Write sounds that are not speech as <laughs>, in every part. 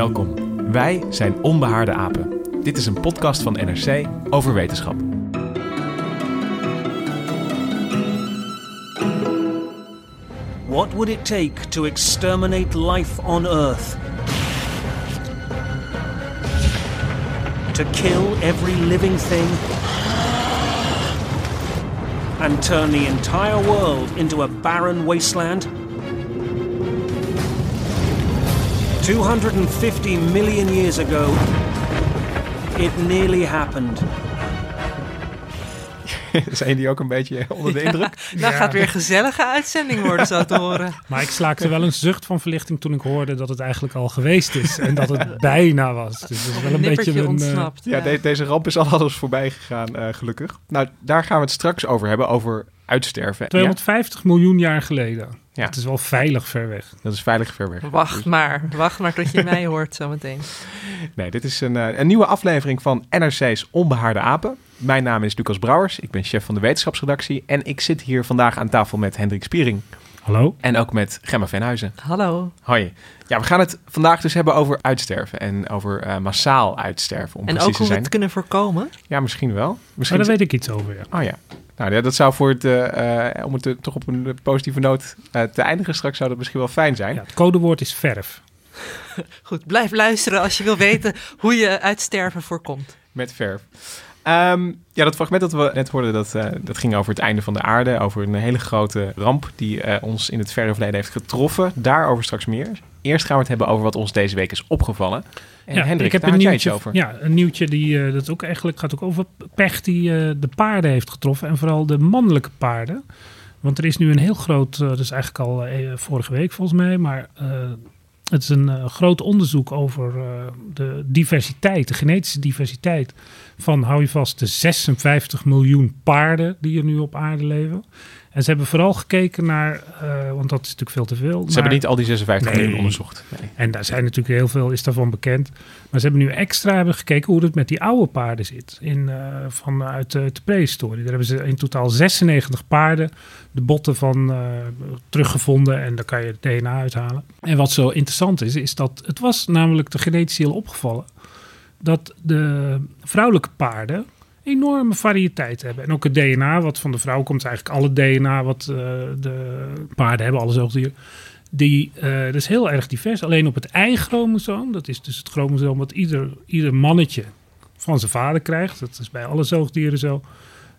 Welkom. Wij zijn Onbehaarde Apen. Dit is een podcast van NRC over wetenschap. What would it take to exterminate life on Earth? To kill every living thing and turn the entire world into a barren wasteland? 250 million years ago, it nearly happened. <laughs> Zijn die ook een beetje <laughs> onder de indruk? Nou gaat weer een gezellige uitzending worden, zo te horen. <laughs> Maar ik slaakte wel een zucht van verlichting toen ik hoorde dat het eigenlijk al geweest is. En dat het bijna was. Dus dat is wel een beetje een... eh, ontsnapt. Ja, de- deze ramp is al alles voorbij gegaan, eh, gelukkig. Nou, daar gaan we het straks over hebben, over uitsterven. 250 miljoen jaar geleden. Ja. Het is wel veilig ver weg. Dat is veilig ver weg. Wacht Dus- maar, wacht maar tot je mij hoort zometeen. Nee, dit is een, eh, een nieuwe aflevering van NRC's Onbehaarde Apen. Mijn naam is Lucas Brouwers, ik ben chef van de wetenschapsredactie. En ik zit hier vandaag aan tafel met Hendrik Spiering Hallo? en ook met Gemma Venhuizen. Hallo. Hoi. Ja, we gaan het vandaag dus hebben over uitsterven en over eh, massaal uitsterven, om En precies ook te hoe we het kunnen voorkomen. Ja, misschien wel. Maar Misschien daar weet ik iets over, ja. Oh ja. Nou ja, dat zou voor het, eh, eh, om het toch op een positieve noot eh, te eindigen straks, zou dat misschien wel fijn zijn. ja. Het codewoord is verf. <laughs> Goed, blijf luisteren als je wil weten hoe je uitsterven voorkomt. Met verf. Ehm, ja, dat fragment dat we net hoorden, dat, eh, dat ging over het einde van de aarde. Over een hele grote ramp die eh, ons in het verre verleden heeft getroffen. Daarover straks meer. Eerst gaan we het hebben over wat ons deze week is opgevallen. En ja, Hendrik, ik heb daar een nieuwtje, over. Ja, een nieuwtje die eh, dat ook eigenlijk gaat ook over pech die de paarden heeft getroffen. En vooral de mannelijke paarden. Want er is nu een heel groot, dat is eigenlijk al vorige week volgens mij, maar het is een groot onderzoek over de diversiteit, de genetische diversiteit van, hou je vast, de 56 miljoen paarden die er nu op aarde leven. En ze hebben vooral gekeken naar, eh, want dat is natuurlijk veel te veel. Ze hebben niet al die 56 Nee. miljoen onderzocht. Nee. En daar zijn natuurlijk heel veel, is daarvan bekend. Maar ze hebben nu extra hebben gekeken hoe het met die oude paarden zit. In, eh, vanuit de, de prehistorie. Daar hebben ze in totaal 96 paarden de botten van eh, teruggevonden. En daar kan je het DNA uithalen. En wat zo interessant is, is dat het was namelijk de genetisch heel opgevallen. Dat de vrouwelijke paarden enorme variëteit hebben. En ook het DNA wat van de vrouw komt, eigenlijk alle DNA wat eh, de paarden hebben, alle zoogdieren. Die, eh, dat is heel erg divers. Alleen op het ei-chromosoom, dat is dus het chromosoom wat ieder, ieder mannetje van zijn vader krijgt. Dat is bij alle zoogdieren zo.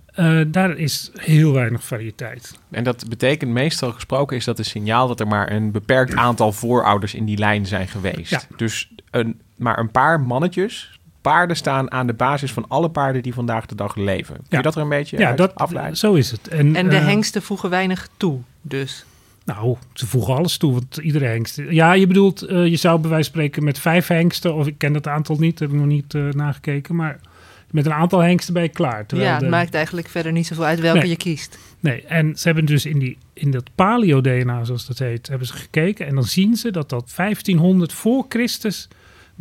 Eh, daar is heel weinig variëteit. En dat betekent meestal gesproken is dat een signaal dat er maar een beperkt aantal voorouders in die lijn zijn geweest. Ja. Dus een, maar een paar mannetjes, paarden staan aan de basis van alle paarden die vandaag de dag leven. Kun je Ja. dat er een beetje Ja, uit dat, afleiden? zo is het. En, En de eh, hengsten voegen weinig toe, dus. Nou, ze voegen alles toe, want iedere hengst... Ja, je bedoelt, eh, je zou bij wijze van spreken met vijf hengsten... of ik ken dat aantal niet, heb ik nog niet eh, nagekeken... maar met een aantal hengsten ben je klaar. Ja, het de- maakt eigenlijk verder niet zoveel uit welke Nee. je kiest. Nee, en ze hebben dus in, die, in dat paleo-DNA, zoals dat heet, hebben ze gekeken. En dan zien ze dat dat 1500 voor Christus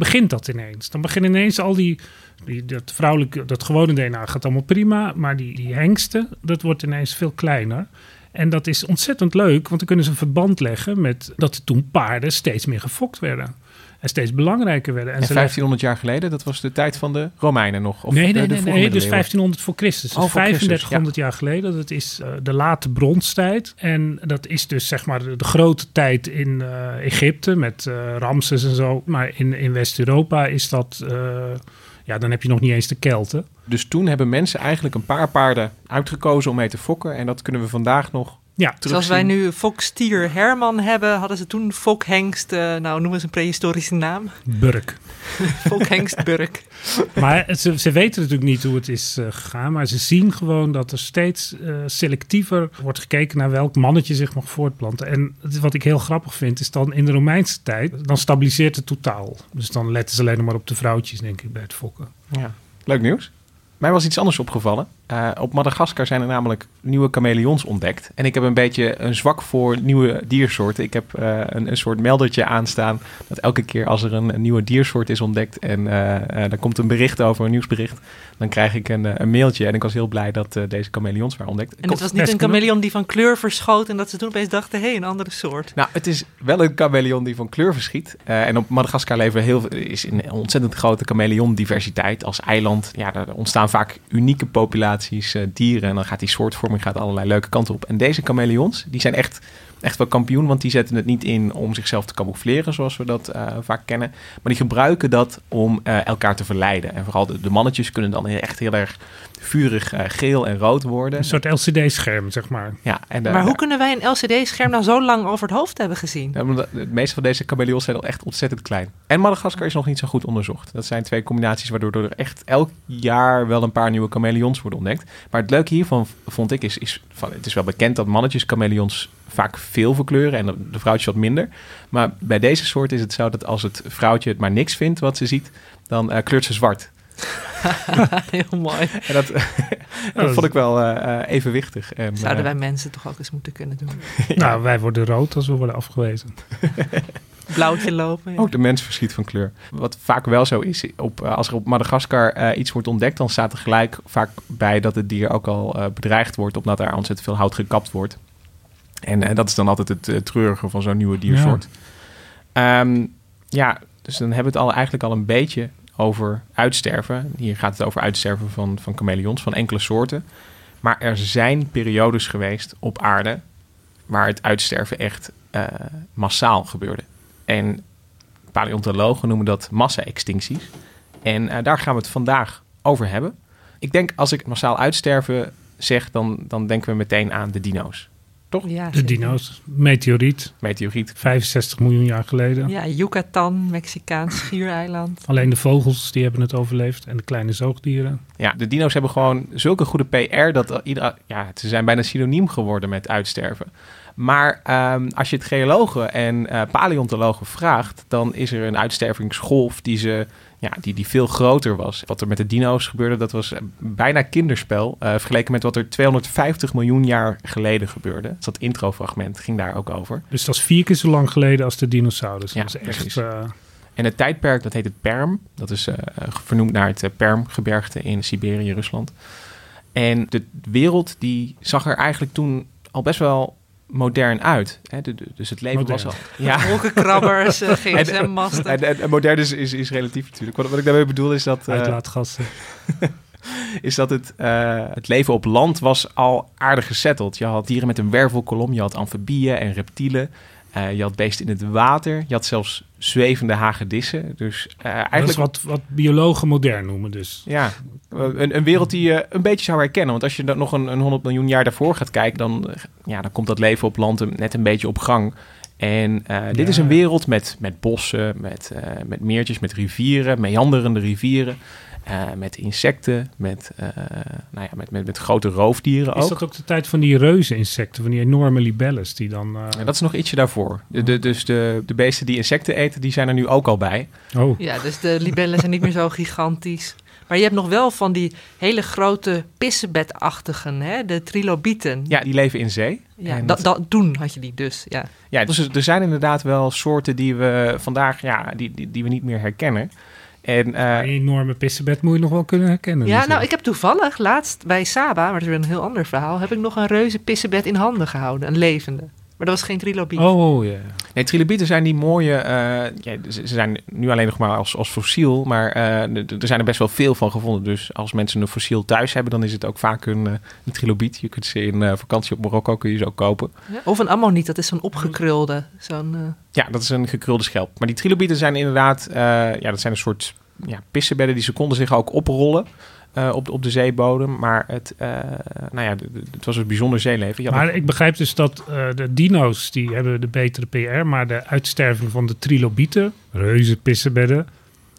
begint dat ineens. Dan beginnen ineens al die, die dat vrouwelijke, dat gewone DNA gaat allemaal prima. Maar die, die hengsten, dat wordt ineens veel kleiner. En dat is ontzettend leuk, want dan kunnen ze een verband leggen met dat er toen paarden steeds meer gefokt werden. En steeds belangrijker werden. En ze leggen- 1500 jaar geleden, dat was de tijd van de Romeinen nog? Of nee, nee, de nee, dus middeleeuwen? 1500 voor Christus. Oh, voor Christus, 3500 jaar geleden. Dat is eh, de late bronstijd. En dat is dus zeg maar de, grote tijd in eh, Egypte met eh, Ramses en zo. Maar in, in West-Europa is dat... ja, dan heb je nog niet eens de Kelten. Dus toen hebben mensen eigenlijk een paar paarden uitgekozen om mee te fokken. En dat kunnen we vandaag nog Ja, Zoals wij nu Fokstier Herman hebben, hadden ze toen Fokhengst, eh nou noemen ze een prehistorische naam. Burk. <laughs> Fokhengstburk. Maar ze, ze weten natuurlijk niet hoe het is eh, gegaan. Maar ze zien gewoon dat er steeds eh, selectiever wordt gekeken naar welk mannetje zich mag voortplanten. En wat ik heel grappig vind, is dan in de Romeinse tijd, dan stabiliseert het totaal. Dus dan letten ze alleen nog maar op de vrouwtjes, denk ik, bij het fokken. Ja. Leuk nieuws. Mij was iets anders opgevallen. Eh, op Madagaskar zijn er namelijk nieuwe chameleons ontdekt. En ik heb een beetje een zwak voor nieuwe diersoorten. Ik heb eh, een, een soort meldertje aanstaan. Dat elke keer als er een, een nieuwe diersoort is ontdekt. en uh, er komt een bericht over, een nieuwsbericht. dan krijg ik een, een mailtje. En ik was heel blij dat deze chameleons waren ontdekt. En het was niet een chameleon die van kleur verschoot. en dat ze toen opeens dachten: hé, hey, een andere soort. Nou, het is wel een chameleon die van kleur verschiet. En op Madagaskar leven heel, is een ontzettend grote chameleon-diversiteit. Als eiland ja, er ontstaan vaak unieke populaties uh, dieren. En dan gaat die soortvorming gaat allerlei leuke kanten op. En deze chameleons, die zijn echt, echt wel kampioen. Want die zetten het niet in om zichzelf te camoufleren, zoals we dat uh, vaak kennen. Maar die gebruiken dat om uh, elkaar te verleiden. En vooral de, de, mannetjes kunnen dan echt heel erg vurig uh, geel en rood worden. Een soort LCD-scherm, zeg maar. Ja, en, maar hoe kunnen wij een LCD-scherm nou zo lang over het hoofd hebben gezien? Ja, de meeste van deze chameleons zijn al echt ontzettend klein. En Madagaskar is nog niet zo goed onderzocht. Dat zijn twee combinaties waardoor er echt elk jaar wel een paar nieuwe chameleons worden ontdekt. Maar het leuke hiervan vond ik is, is van, het is wel bekend dat mannetjes chameleons vaak veel verkleuren en de vrouwtjes wat minder. Maar bij deze soort is het zo dat als het vrouwtje het maar niks vindt wat ze ziet, dan uh, kleurt ze zwart. <laughs> Heel mooi. En dat, <laughs> dat vond ik wel uh, evenwichtig. En, Zouden wij mensen toch ook eens moeten kunnen doen? <laughs> ja. Nou, wij worden rood als we worden afgewezen. Blauwtje lopen. Ja. Ook de mens verschiet van kleur. Wat vaak wel zo is, op, als er op Madagaskar uh, iets wordt ontdekt, dan staat er gelijk vaak bij dat het dier ook al uh, bedreigd wordt, omdat er ontzettend veel hout gekapt wordt. En, en dat is dan altijd het uh, treurige van zo'n nieuwe diersoort. Ja. Um, ja, dus dan hebben we het al eigenlijk al een beetje over uitsterven. Hier gaat het over uitsterven van, van chameleons, van enkele soorten. Maar er zijn periodes geweest op aarde waar het uitsterven echt uh, massaal gebeurde. En paleontologen noemen dat massa-extincties. En uh, daar gaan we het vandaag over hebben. Ik denk als ik massaal uitsterven zeg, dan, dan denken we meteen aan de dino's. Toch? Ja, de dino's. Meteoriet. Meteoriet. 65 miljoen jaar geleden. Ja, Yucatan, Mexicaans schiereiland. <laughs> Alleen de vogels die hebben het overleefd en de kleine zoogdieren. Ja, de dino's hebben gewoon zulke goede PR dat ieder, ja, ze zijn bijna synoniem geworden met uitsterven. Maar um, als je het geologen en uh, paleontologen vraagt, dan is er een uitstervingsgolf die, ze, ja, die, die veel groter was. Wat er met de dino's gebeurde, dat was bijna kinderspel. Uh, vergeleken met wat er 250 miljoen jaar geleden gebeurde. Dus dat introfragment ging daar ook over. Dus dat is vier keer zo lang geleden als de dinosaurus. Ja, dat is echt... Uh... En het tijdperk, dat heet het Perm. Dat is vernoemd naar het Permgebergte in Siberië, Rusland. En de wereld die zag er eigenlijk toen al best wel modern uit. Hè? Dus het leven modern. was al... Ja. Wolkenkrabbers, uh, gsm-masten. <laughs> En, en, en, modern is, is, is, relatief natuurlijk. Wat, wat ik daarmee bedoel is dat... Uh, Uitlaatgassen. <laughs> is dat het, uh, het leven op land was al aardig gezetteld. Je had dieren met een wervelkolom, je had amfibieën en reptielen. Uh, je had beesten in het water. Je had zelfs zwevende hagedissen. Dus uh, eigenlijk... Dat is wat, wat biologen modern noemen dus. Ja, een, een wereld die je een beetje zou herkennen. Want als je dan nog een, een 100 miljoen jaar daarvoor gaat kijken... dan, ja, dan komt dat leven op land net een beetje op gang. En uh, dit is een wereld met, met bossen, met, met meertjes, met rivieren, meanderende rivieren... Uh, met insecten, met, uh, nou ja, met, met, met grote roofdieren is ook. Is dat ook de tijd van die reuze-insecten, van die enorme libelles die dan... Uh... Ja, dat is nog ietsje daarvoor. De, de, dus de, de beesten die insecten eten, die zijn er nu ook al bij. Oh. Ja, dus de libellen zijn niet meer zo gigantisch. Maar je hebt nog wel van die hele grote pissebedachtigen, hè? de trilobieten. Ja, die leven in zee. Ja, en dat, dat, toen had je die dus, ja. Ja, dus er zijn inderdaad wel soorten die we vandaag, ja, die, die, die we niet meer herkennen. En, uh, een enorme pissebed moet je nog wel kunnen herkennen. Ja, nou, ik heb toevallig laatst bij Saba, maar dat is weer een heel ander verhaal, heb ik nog een reuze pissebed in handen gehouden, een levende. Maar dat was geen trilobiet. Oh, ja. Yeah. Nee, trilobieten zijn die mooie... Uh, ja, ze zijn nu alleen nog maar als, als fossiel, maar uh, er zijn er best wel veel van gevonden. Dus als mensen een fossiel thuis hebben, dan is het ook vaak een, uh, een trilobiet. Je kunt ze in vakantie op Marokko kun je ze ook kopen. Ja, of een ammoniet, dat is zo'n opgekrulde. Zo'n, Ja, dat is een gekrulde schelp. Maar die trilobieten zijn inderdaad... ja, dat zijn een soort ja, pissebedden die ze konden zich ook oprollen. Eh, op, de- op de zeebodem. Maar het, eh, nou ja, het was een bijzonder zeeleven. Maar ook- ik begrijp dus dat eh, de dino's die hebben de betere PR, maar de uitsterving van de trilobieten, reuze pissenbedden,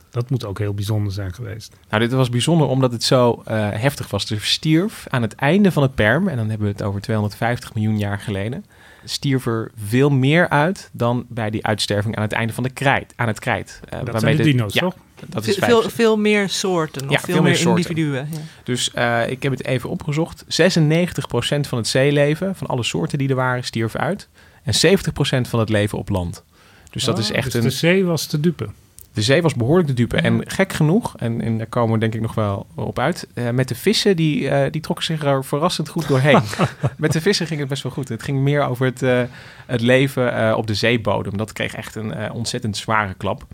dat moet ook heel bijzonder zijn geweest. Nou, dit was bijzonder omdat het zo heftig was. Er stierf aan het einde van het perm, en dan hebben we het over 250 miljoen jaar geleden, stierf er veel meer uit dan bij die uitsterving aan het einde van de krijt, aan het krijt. Eh, Dat waarmee zijn de de- dino's, ja, toch? Dat is Veel, veel, 75. veel meer soorten, of Ja, veel, veel meer soorten. individuen. Ja. Dus eh, ik heb het even opgezocht. 96% van het zeeleven, van alle soorten die er waren, stierf uit. En 70% van het leven op land. Dus dat Ah, is echt dus een... De zee was te dupe. De zee was behoorlijk de dupe. En gek genoeg, en, en daar komen we denk ik nog wel op uit... eh, met de vissen, die, eh, die trokken zich er verrassend goed doorheen. <laughs> met de vissen ging het best wel goed. Het ging meer over het, eh, het leven op de zeebodem. Dat kreeg echt een ontzettend zware klap.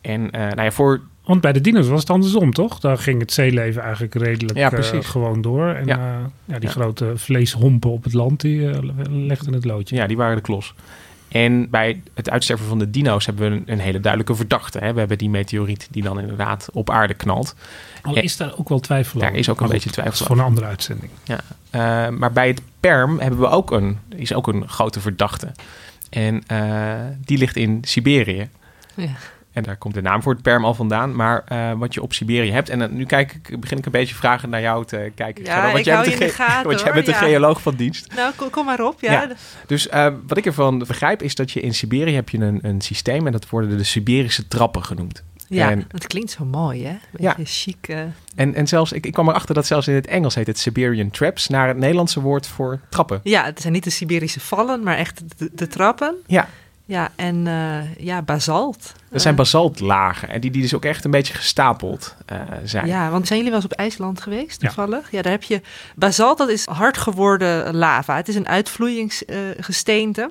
En nou ja, voor... Want bij de dino's was het andersom, toch? Daar ging het zeeleven eigenlijk redelijk Ja, precies. gewoon door. En Ja. ja. die grote vleeshompen op het land, die legden het loodje. Ja, die waren de klos. En bij het uitsterven van de dino's hebben we een, een hele duidelijke verdachte. Hè? We hebben die meteoriet die dan inderdaad op aarde knalt. Al Ja. is daar ook wel twijfel Daar over. is ook een beetje twijfel Dat is voor een andere uitzending. Uh, maar bij het perm hebben we ook een, is ook een grote verdachte. En uh, die ligt in Siberië. Ja. En daar komt de naam voor het perm al vandaan. Maar uh, wat je op Siberië hebt... En uh, nu kijk ik, begin ik een beetje vragen naar jou te kijken. Ja, Gerda, want <laughs> jij bent je de gaten, Want jij hoor, bent de geoloog van dienst. Nou, kom, kom maar op. Ja. Ja. Dus uh, wat ik ervan begrijp is dat je in Siberië heb je een, een systeem... en dat worden de Siberische trappen genoemd. Ja, En- het klinkt zo mooi, hè? Ja. Chic. eh. En, en zelfs, ik, ik kwam erachter dat zelfs in het Engels heet het Siberian Traps... naar het Nederlandse woord voor trappen. Ja, het zijn niet de Siberische vallen, maar echt de, de trappen. Ja, Ja, en eh, ja, basalt. dat zijn Eh, basaltlagen. En die, die dus ook echt een beetje gestapeld eh, zijn. Ja, want zijn jullie wel eens op IJsland geweest, toevallig? Ja, daar heb je... Basalt, dat is hard geworden lava. Het is een uitvloeiingsgesteente.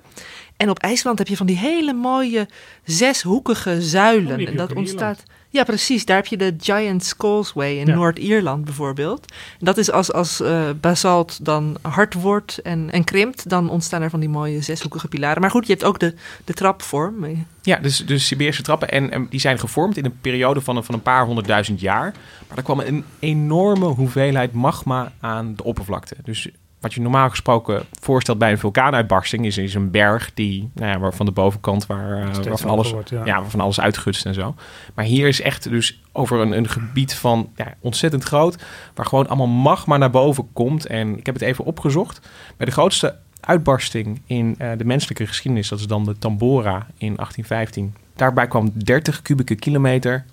en op IJsland heb je van die hele mooie zeshoekige zuilen. Oh, en dat ontstaat... Ja, precies. Daar heb je de Giant's Causeway in Ja. Noord-Ierland bijvoorbeeld. Dat is als, als eh, basalt dan hard wordt en, en krimpt... dan ontstaan er van die mooie zeshoekige pilaren. Maar goed, je hebt ook de, de trapvorm. Ja, dus, dus Siberische trappen. En, en die zijn gevormd in een periode van, een- van een paar honderdduizend jaar. Maar er kwam een enorme hoeveelheid magma aan de oppervlakte. Dus wat je normaal gesproken voorstelt bij een vulkaanuitbarsting... is, is een berg die, nou ja, waarvan de bovenkant waar, waarvan, hoger alles, wordt, ja. ja. waarvan alles uitgutst en zo. Maar hier is echt dus over een, een gebied van ja, ontzettend groot... waar gewoon allemaal magma naar boven komt. En ik heb het even opgezocht. Bij de grootste uitbarsting in eh, de menselijke geschiedenis... dat is dan de Tambora in 1815. Daarbij kwam 30 kubieke kilometer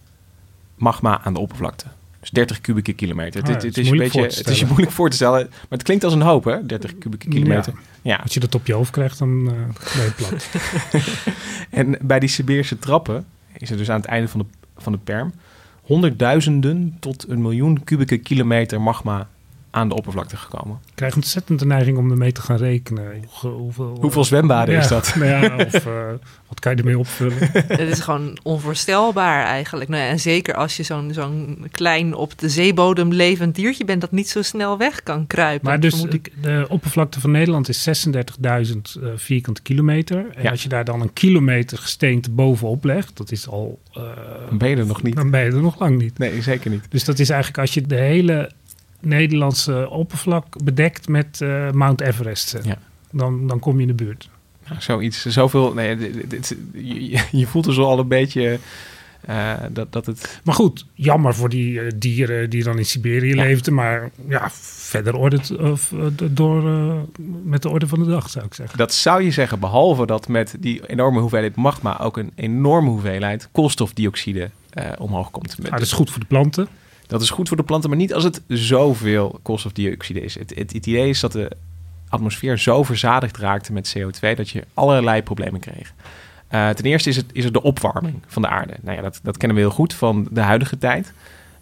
magma aan de oppervlakte. Dus 30 kubieke kilometer. Ah, het, dat het is is een beetje, het is je moeilijk voor te stellen. Maar het klinkt als een hoop, hè? 30 kubieke kilometer. Ja. Als je dat op je hoofd krijgt, dan eh ben je plat. <laughs> En bij die Siberische trappen is er dus aan het einde van de, van de perm honderdduizenden tot een miljoen kubieke kilometer magma aan de oppervlakte gekomen. Ik krijg ontzettend de neiging om ermee te gaan rekenen. Hoeveel, hoeveel, Hoeveel zwembaden Ja, is dat? <laughs> nou ja, of eh, wat kan je ermee opvullen? <laughs> Het is gewoon onvoorstelbaar eigenlijk. Nou ja, en zeker als je zo'n zo'n klein op de zeebodem levend diertje bent... dat niet zo snel weg kan kruipen. Maar dus ik. de oppervlakte van Nederland is 36.000 eh, vierkante kilometer. En Ja. als je daar dan een kilometer gesteente bovenop legt, dat is al... eh, Dan ben je er nog niet. Dan ben je er nog lang niet. Nee, zeker niet. Dus dat is eigenlijk als je de hele Nederlandse oppervlak bedekt met eh, Mount Everest. Ja. Dan, dan kom je in de buurt. Nou, zoiets, zoveel. Nee, dit- dit- je, je voelt dus al een beetje eh, dat, dat het. Maar goed, jammer voor die eh, dieren die dan in Siberië Ja. leefden. Maar ja, verder orde het, of, door, met de orde van de dag, zou ik zeggen. Dat zou je zeggen, behalve dat met die enorme hoeveelheid magma ook een enorme hoeveelheid koolstofdioxide omhoog komt. Met- Ah, dat is goed voor de planten. Dat is goed voor de planten, maar niet als het zoveel koolstofdioxide is. Het, het, het idee is dat de atmosfeer zo verzadigd raakte met CO2 dat je allerlei problemen kreeg. Eh, ten eerste is het, is het de opwarming van de aarde. Nou ja, dat, dat kennen we heel goed van de huidige tijd.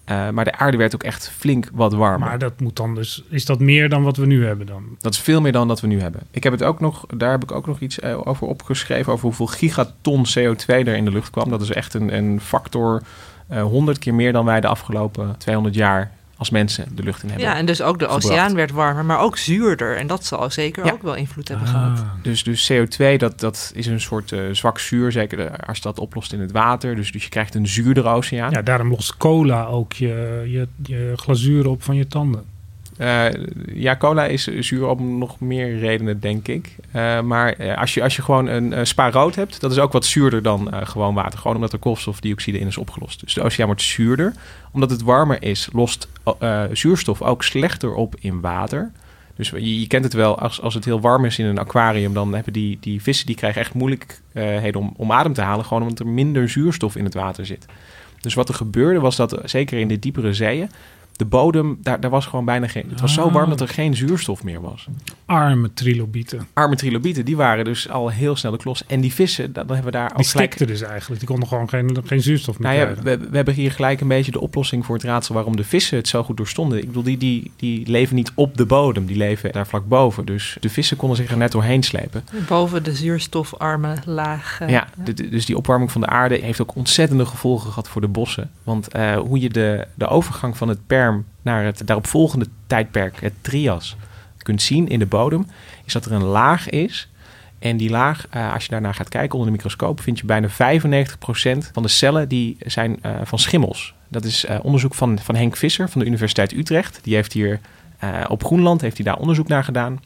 Eh, maar de aarde werd ook echt flink wat warmer. Maar dat moet dan dus, is dat meer dan wat we nu hebben dan? Dat is veel meer dan dat we nu hebben. Ik heb het ook nog, daar heb ik ook nog iets eh, over opgeschreven, over hoeveel gigaton CO2 er in de lucht kwam. Dat is echt een, een factor eh 100 keer meer dan wij de afgelopen 200 jaar als mensen de lucht in hebben. Ja, en dus ook de gebracht. oceaan werd warmer, maar ook zuurder. En dat zal zeker Ja. ook wel invloed hebben Ah. gehad. Dus, dus CO2, dat, dat is een soort eh, zwak zuur, zeker eh, als je dat oplost in het water. Dus, dus je krijgt een zuurdere oceaan. Ja, daarom lost cola ook je, je, je glazuur op van je tanden. Eh, ja, cola is zuur om nog meer redenen, denk ik. Eh, maar eh, als, je, als je gewoon een eh, spa rood hebt, dat is ook wat zuurder dan gewoon water. Gewoon omdat er koolstofdioxide in is opgelost. Dus de oceaan wordt zuurder. Omdat het warmer is, lost zuurstof ook slechter op in water. Dus je, kent het wel, als, als het heel warm is in een aquarium, dan hebben die, die vissen die krijgen echt moeilijkheden om, om adem te halen. Gewoon omdat er minder zuurstof in het water zit. Dus wat er gebeurde was dat, zeker in de diepere zeeën, de bodem, daar, daar was gewoon bijna geen... Het was zo Ah. warm dat er geen zuurstof meer was. Arme trilobieten. Arme trilobieten, die waren dus al heel snel de klos. En die vissen, dan hebben we daar Die gelijk... stikten dus eigenlijk. Die konden gewoon geen, geen zuurstof meer Nou ja, we, we hebben hier gelijk een beetje de oplossing voor het raadsel waarom de vissen het zo goed doorstonden. Ik bedoel, die, die, die leven niet op de bodem, die leven daar vlak boven. Dus de vissen konden zich er net doorheen slepen. Boven de zuurstofarme laag. Ja, de- de- dus die opwarming van de aarde heeft ook ontzettende gevolgen gehad voor de bossen. Want eh, hoe je de, de overgang van het perm naar het daaropvolgende tijdperk, het trias, kunt zien in de bodem, is dat er een laag is. En die laag, eh, als je daarnaar gaat kijken onder de microscoop, vind je bijna 95% van de cellen die zijn eh, van schimmels. Dat is eh, onderzoek van, van Henk Visser van de Universiteit Utrecht. Die heeft hier op Groenland heeft hij daar onderzoek naar gedaan.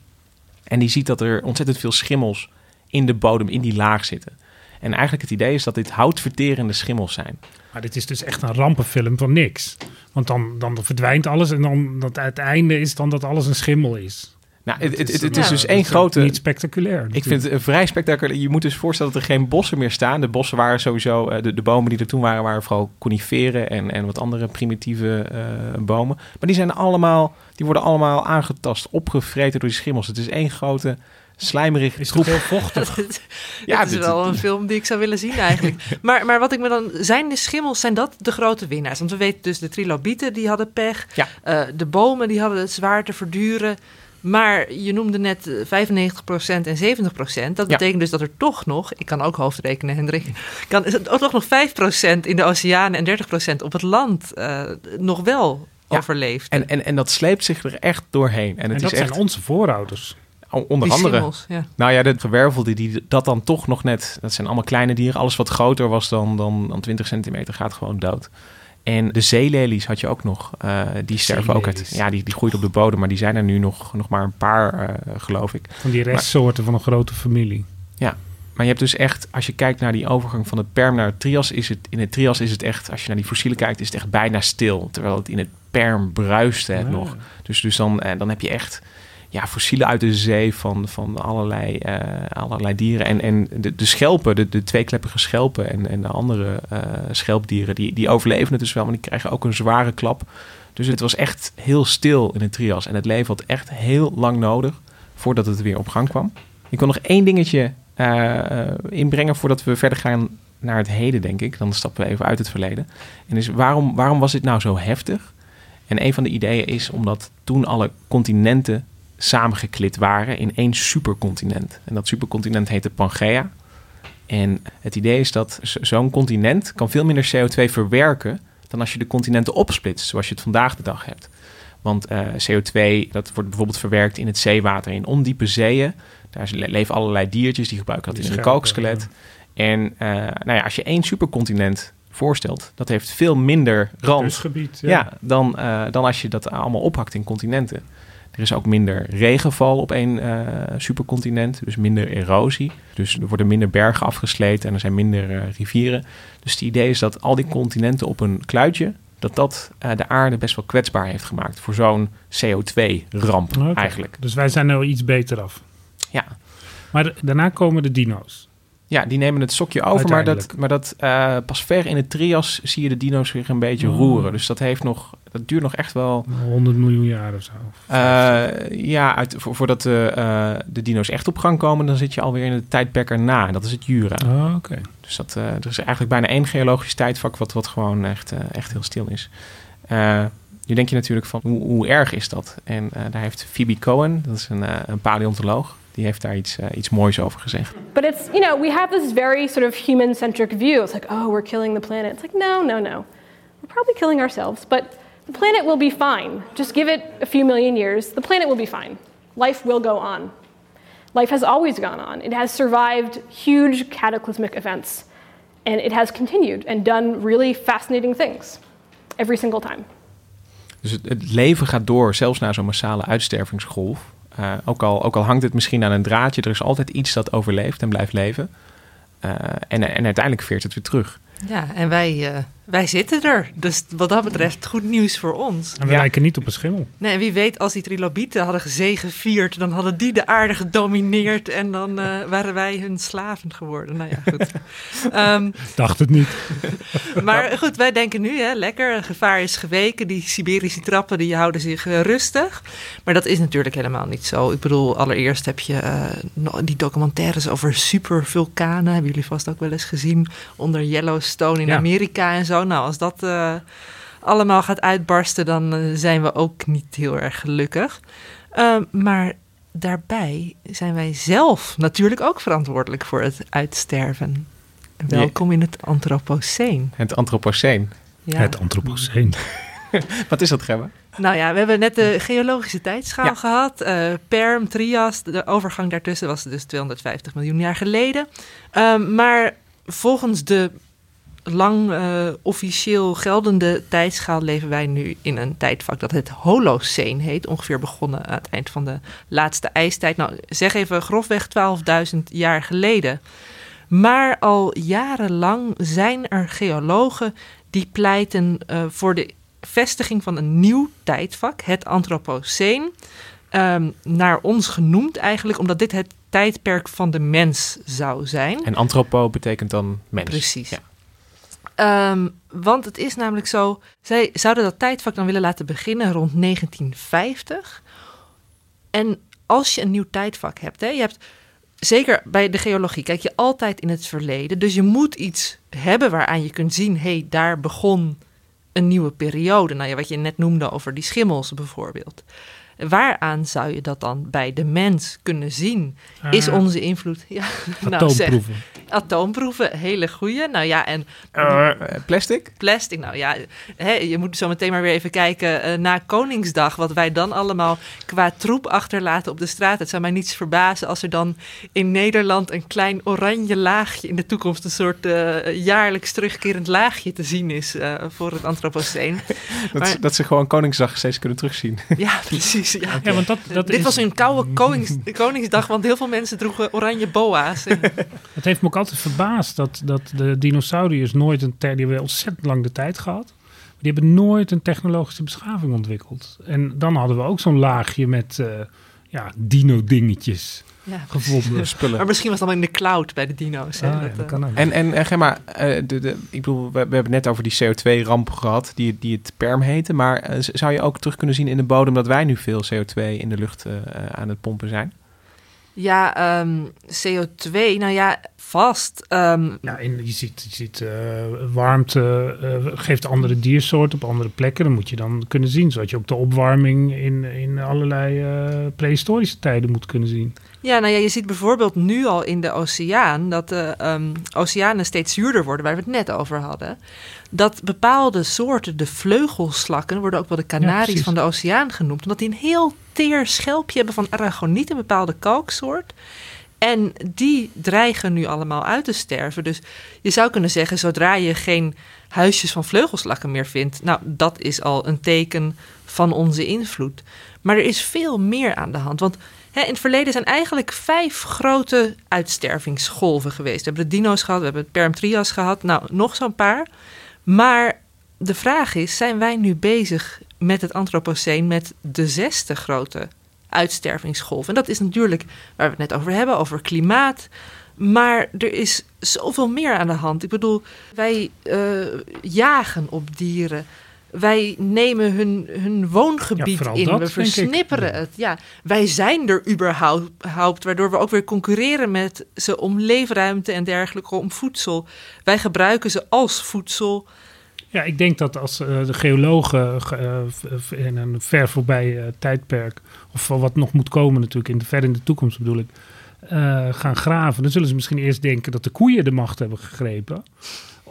En die ziet dat er ontzettend veel schimmels in de bodem, in die laag zitten. En eigenlijk het idee is dat dit houtverterende schimmels zijn. Maar dit is dus echt een rampenfilm van niks. Want dan, dan verdwijnt alles en dan dat het einde is dan dat alles een schimmel is. Nou, het, het, het, Dat het is ja, dus één grote... Niet spectaculair. Ik vind het een vrij spectaculair. Je moet dus voorstellen dat er geen bossen meer staan. De bossen waren sowieso, eh, de, de bomen die er toen waren, waren vooral coniferen en, en wat andere primitieve eh, bomen. Maar die zijn allemaal, die worden allemaal aangetast, opgevreten door die schimmels. Het is één grote slijmerige is troep. toch heel vochtig. <laughs> Het Ja, is dit- wel een film die ik zou willen zien eigenlijk. <laughs> maar, maar wat ik me dan... Zijn de schimmels, zijn dat de grote winnaars? Want we weten dus de trilobieten, die hadden pech. Ja. Eh, de bomen, die hadden het zwaar te verduren. Maar je noemde net eh, 95% en 70%. Dat Ja. betekent dus dat er toch nog... Ik kan ook hoofdrekenen, Hendrik. <laughs> Kan, is het ook nog 5% in de oceanen en 30% op het land eh, nog wel Ja. overleeft. En, en, en dat sleept zich er echt doorheen. En En het dat is echt, zijn onze voorouders. Onder die andere... schimmels, ja. Nou ja, de gewervelde die dat dan toch nog net... Dat zijn allemaal kleine dieren. Alles wat groter was dan, dan, dan 20 centimeter gaat gewoon dood. En de zeelelies had je ook nog. Eh, die sterven ook uit. Ja, die, die groeit op de bodem. Maar die zijn er nu nog, nog maar een paar, eh, geloof ik. Van die restsoorten van een grote familie. Maar je hebt dus echt... Als je kijkt naar die overgang van het perm naar het trias... Is het, in het trias is het echt... Als je naar die fossielen kijkt... Is het echt bijna stil. Terwijl het in het perm bruiste het Ja. nog. Dus, dus dan, eh, dan heb je echt ja, fossielen uit de zee van, van allerlei, eh, allerlei dieren. En, en de, de schelpen, de, de tweekleppige schelpen en, en de andere eh, schelpdieren, die, die overleven het dus wel, maar die krijgen ook een zware klap. Dus het was echt heel stil in het trias. En het leven had echt heel lang nodig voordat het weer op gang kwam. Ik wil nog één dingetje eh, inbrengen voordat we verder gaan naar het heden, denk ik. Dan stappen we even uit het verleden. En is waarom, waarom was dit nou zo heftig? En een van de ideeën is omdat toen alle continenten samengeklit waren in één supercontinent. En dat supercontinent heette Pangea. En het idee is dat zo'n continent kan veel minder CO2 verwerken dan als je de continenten opsplitst, zoals je het vandaag de dag hebt. Want eh, CO2, dat wordt bijvoorbeeld verwerkt in het zeewater, in ondiepe zeeën. Daar le- leven allerlei diertjes, die gebruiken dat Die in een schelpen, kalkskelet. En eh, nou ja, als je één supercontinent voorstelt, dat heeft veel minder rand Kustgebied. ja, dan, eh, dan als je dat allemaal ophakt in continenten. Er is ook minder regenval op één eh, supercontinent, dus minder erosie. Dus er worden minder bergen afgesleten en er zijn minder eh, rivieren. Dus het idee is dat al die continenten op een kluitje, dat dat eh, de aarde best wel kwetsbaar heeft gemaakt voor zo'n CO2-ramp Oké. eigenlijk. Dus wij zijn nou iets beter af. Ja. Maar daarna komen de dino's. Ja, die nemen het sokje over, maar dat, maar dat eh, pas ver in het trias zie je de dino's weer een beetje Oh. roeren. Dus dat, heeft nog, dat duurt nog echt wel 100 miljoen jaar of zo. Eh, ja, uit, vo- voordat de, eh, de dino's echt op gang komen, dan zit je alweer in het tijdperk erna. En dat is het Jura. Oh, Oké. Dus dat, er is eigenlijk bijna één geologisch tijdvak wat, wat gewoon echt, echt heel stil is. Nu denk je natuurlijk van, hoe, hoe erg is dat? En daar heeft Phoebe Cohen, dat is een, een paleontoloog, die heeft daar iets, eh, iets moois over gezegd. But it's, you know, we have this very sort of human centric view. It's like, oh, we're killing the planet. It's like, no, no, no. We're probably killing ourselves. But the planet will be fine. Just give it a few million years, the planet will be fine. Life will go on. Life has always gone on. It has survived huge cataclysmic events, and it has continued and done really fascinating things every single time. Dus het, het leven gaat door, zelfs na zo'n massale uitstervingsgolf. Uh, ook, al, ook al hangt het misschien aan een draadje, er is altijd iets dat overleeft en blijft leven. Uh, en, en uiteindelijk veert het weer terug. Ja, en wij, uh, wij zitten er. Dus wat dat betreft goed nieuws voor ons. En we ja. lijken niet op een schimmel. Nee, en wie weet, als die trilobieten hadden gezegevierd... dan hadden die de aarde gedomineerd... en dan uh, waren wij hun slaven geworden. Nou ja, goed. um, <laughs> Dacht het niet. <laughs> maar goed, wij denken nu, hè, lekker, gevaar is geweken. Die Siberische trappen die houden zich uh, rustig. Maar dat is natuurlijk helemaal niet zo. Ik bedoel, allereerst heb je die documentaires over supervulkanen. Hebben jullie vast ook wel eens gezien. Onder Yellowstone in ja. Amerika en zo. Nou, als dat uh, allemaal gaat uitbarsten, dan uh, zijn we ook niet heel erg gelukkig. Uh, maar daarbij zijn wij zelf natuurlijk ook verantwoordelijk voor het uitsterven. Welkom in het Anthropoceen. Het Anthropoceen. Ja. Het Anthropoceen. <laughs> Wat is dat, Gemma? Nou ja, we hebben net de geologische tijdschaal ja. gehad. Uh, Perm, Trias, de overgang daartussen was dus 250 miljoen jaar geleden. Um, maar volgens de lang uh, officieel geldende tijdschaal leven wij nu in een tijdvak dat het Holocene heet. Ongeveer begonnen aan het eind van de laatste ijstijd. Nou, zeg even grofweg 12.000 jaar geleden. Maar al jarenlang zijn er geologen die pleiten uh, voor de vestiging van een nieuw tijdvak, het Anthropoceen. Um, naar ons genoemd eigenlijk, omdat dit het tijdperk van de mens zou zijn. En antropo betekent dan mens. Precies. Ja. Um, want het is namelijk zo, zij zouden dat tijdvak dan willen laten beginnen rond 1950. En als je een nieuw tijdvak hebt, hè, je hebt zeker bij de geologie, kijk je altijd in het verleden. Dus je moet iets hebben waaraan je kunt zien, hé, hey, daar begon een nieuwe periode. Nou ja, wat je net noemde over die schimmels bijvoorbeeld. Waaraan zou je dat dan bij de mens kunnen zien? Is Ah. onze invloed. Ja, <laughs> nou, zeg, Atoomproeven. hele goeie. Nou ja, en Uh, plastic? plastic. Nou ja, hè, je moet zo meteen maar weer even kijken eh, na Koningsdag. Wat wij dan allemaal qua troep achterlaten op de straat. Het zou mij niets verbazen als er dan in Nederland een klein oranje laagje in de toekomst. Een soort eh, jaarlijks terugkerend laagje te zien is eh, voor het Anthropoceen. <laughs> Dat, Maar- dat ze gewoon Koningsdag steeds kunnen terugzien. <laughs> ja, precies. Ja. Ja, want dat, dat Dit is, was een koude konings, Koningsdag, want heel veel mensen droegen oranje boa's. <laughs> En- Het heeft me ook altijd verbaasd dat, dat de dinosauriërs nooit een. Die hebben ontzettend lang de tijd gehad. Maar die hebben nooit een technologische beschaving ontwikkeld. En dan hadden we ook zo'n laagje met eh, ja, dino-dingetjes ja, gevonden. <laughs> Spullen. Maar misschien was het allemaal in de cloud bij de dino's. hè, Ah, ja, dat, dat eh, kan ook. En, en, en Gemma, eh, de, de, ik bedoel, we, we hebben het net over die CO2-ramp gehad, die, die het perm heette. Maar zou je ook terug kunnen zien in de bodem dat wij nu veel CO2 in de lucht aan het pompen zijn? Ja, ehm, CO2, nou ja, vast. Ehm, Ja, en je ziet, je ziet eh, warmte eh, geeft andere diersoorten op andere plekken. Dan moet je dan kunnen zien. Zodat je ook de opwarming in, in allerlei eh, prehistorische tijden moet kunnen zien. ja, nou ja, je ziet bijvoorbeeld nu al in de oceaan dat de ehm, oceanen steeds zuurder worden, waar we het net over hadden. Dat bepaalde soorten, de vleugelslakken, worden ook wel de kanaries van de oceaan genoemd. Omdat die een heel teer schelpje hebben van aragoniet, een bepaalde kalksoort. En die dreigen nu allemaal uit te sterven. Dus je zou kunnen zeggen, zodra je geen huisjes van vleugelslakken meer vindt, nou, dat is al een teken van onze invloed. Maar er is veel meer aan de hand. Want hè, in het verleden zijn eigenlijk vijf grote uitstervingsgolven geweest. We hebben de dino's gehad, we hebben het Perm-Trias gehad, nou, nog zo'n paar. Maar de vraag is, zijn wij nu bezig met het Anthropoceen met de zesde grote uitstervingsgolf? En dat is natuurlijk waar we het net over hebben, over klimaat. Maar er is zoveel meer aan de hand. Ik bedoel, wij eh, jagen op dieren. Wij nemen hun, hun woongebied in. dat, we ik. versnipperen het. Ja, wij zijn er überhaupt, waardoor we ook weer concurreren met ze om leefruimte en dergelijke, om voedsel. Wij gebruiken ze als voedsel. Ja, ik denk dat als eh, de geologen ge- eh, v- in een ver voorbij eh, tijdperk, of wat nog moet komen natuurlijk, in de, ver in de toekomst bedoel ik, eh, gaan graven, dan zullen ze misschien eerst denken dat de koeien de macht hebben gegrepen.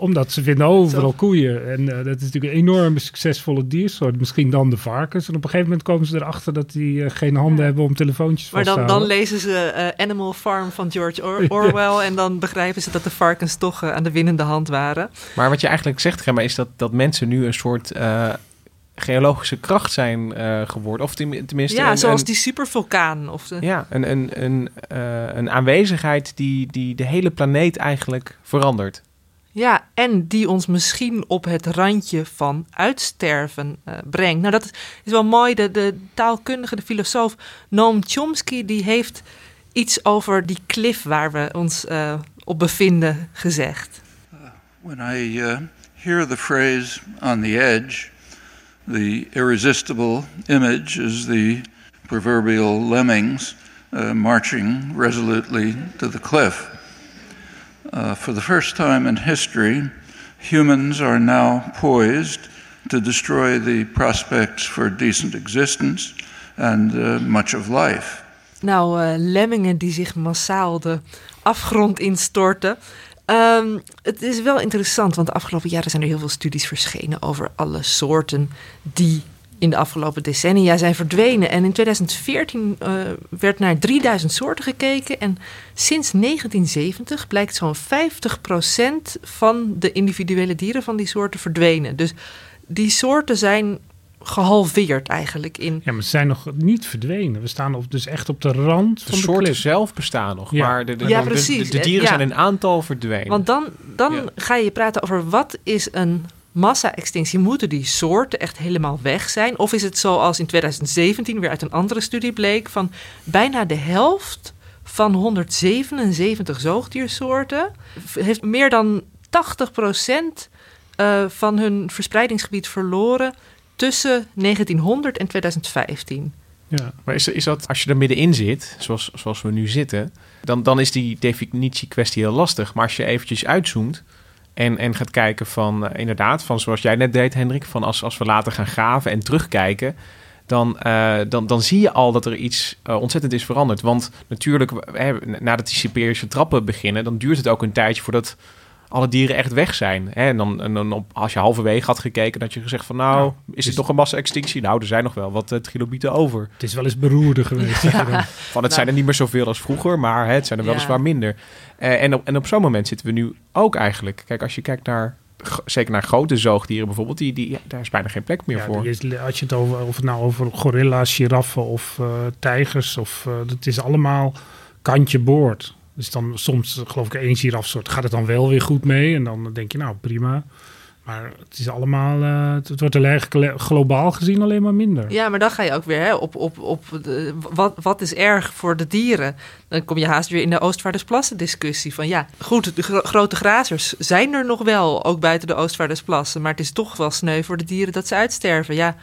Omdat ze vinden overal koeien. En eh, dat is natuurlijk een enorme succesvolle diersoort. Misschien dan de varkens. En op een gegeven moment komen ze erachter dat die eh, geen handen hebben om telefoontjes Maar vast te dan, dan houden. lezen ze eh, Animal Farm van George Or- <laughs> Orwell en dan begrijpen ze dat de varkens toch aan de winnende hand waren. Maar wat je eigenlijk zegt, Gemma, is dat, dat mensen nu een soort eh, geologische kracht zijn eh, geworden. Of ten- tenminste... ja, een- zoals een- die supervulkaan. Of de, Ja, een, een, een, eh, een aanwezigheid die, die de hele planeet eigenlijk verandert. Ja, en die ons misschien op het randje van uitsterven eh, brengt. Nou, dat is wel mooi. De, de taalkundige, de filosoof Noam Chomsky, die heeft iets over die klif waar we ons eh, op bevinden gezegd. When I uh, hear the phrase on the edge, the irresistible image is the proverbial lemmings uh, marching resolutely to the cliff. Uh, for the first time in history, humans are now poised to destroy the prospects for decent existence and uh, much of life. Nou, eh, lemmingen die zich massaal de afgrond instorten. Ehm, het is wel interessant, want de afgelopen jaren zijn er heel veel studies verschenen over alle soorten die in de afgelopen decennia zijn verdwenen. En in 2014 eh, werd naar 3000 soorten gekeken. En sinds 1970 blijkt zo'n 50% van de individuele dieren van die soorten verdwenen. Dus die soorten zijn gehalveerd eigenlijk in Ja, maar ze zijn nog niet verdwenen. We staan op, dus echt op de rand De van de soorten zelf bestaan nog, Ja. maar de, de, Ja, de- precies. de, de dieren Ja. zijn een aantal verdwenen. Want dan, dan Ja. ga je praten over wat is een massa-extinctie. Moeten die soorten echt helemaal weg zijn? Of is het zoals in 2017 weer uit een andere studie bleek... van bijna de helft van 177 zoogdiersoorten... heeft meer dan 80% eh, van hun verspreidingsgebied verloren... tussen 1900 en 2015. Ja. Maar is, is dat, als je er middenin zit, zoals, zoals we nu zitten, dan, dan is die definitiekwestie heel lastig. Maar als je eventjes uitzoomt en, en gaat kijken van, eh, inderdaad, van zoals jij net deed, Hendrik, van als, als we later gaan graven en terugkijken, dan, eh, dan, dan zie je al dat er iets eh, ontzettend is veranderd. Want natuurlijk, nadat die Siberische trappen beginnen, dan duurt het ook een tijdje voordat alle dieren echt weg zijn. Hè? En dan, en dan op, als je halverwege had gekeken, dat je gezegd van nou, Ja, is het dus- toch een massa-extinctie? Nou, er zijn nog wel wat uh, trilobieten over. Het is wel eens beroerder geweest. Van het zijn er niet meer zoveel als vroeger, maar hè, het zijn er Ja. weliswaar minder. Eh, en, op, en op zo'n moment zitten we nu ook eigenlijk. Kijk, als je kijkt naar, zeker naar grote zoogdieren bijvoorbeeld, die, die, ja, daar is bijna geen plek meer Ja, voor. is- als je het over, of het nou over gorilla's, giraffen of eh, tijgers, of, eh, dat is allemaal kantje boord. Dus dan soms, eh, geloof ik, één girafsoort gaat het dan wel weer goed mee. En dan denk je, nou prima. Maar het is allemaal, eh, het wordt alleen gele- globaal gezien alleen maar minder. Ja, maar dan ga je ook weer hè, op, op, op de, wat, wat is erg voor de dieren. Dan kom je haast weer in de Oostvaardersplassen discussie. Van ja, goed, de gro- grote grazers zijn er nog wel, ook buiten de Oostvaardersplassen. Maar het is toch wel sneu voor de dieren dat ze uitsterven. Ja,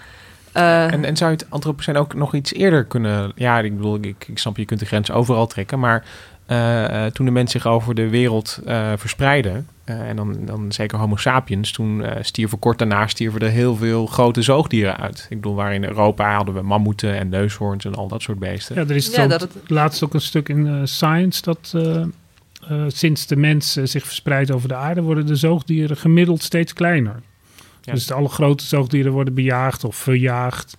eh, En, en zou het antropoceen ook nog iets eerder kunnen... Ja, ik bedoel, ik, ik snap, je kunt de grens overal trekken. Maar eh, eh, toen de mens zich over de wereld eh verspreidde... eh, en dan, dan zeker homo sapiens... toen eh, stierven kort daarna stierven er heel veel grote zoogdieren uit. Ik bedoel, waar in Europa hadden we mammoeten en neushoorns... en al dat soort beesten. Ja, er is Ja, zo dat het- laatst ook een stuk in Science dat eh, eh, sinds de mens zich verspreidt over de aarde, worden de zoogdieren gemiddeld steeds kleiner. Ja. Dus de alle grote zoogdieren worden bejaagd of verjaagd.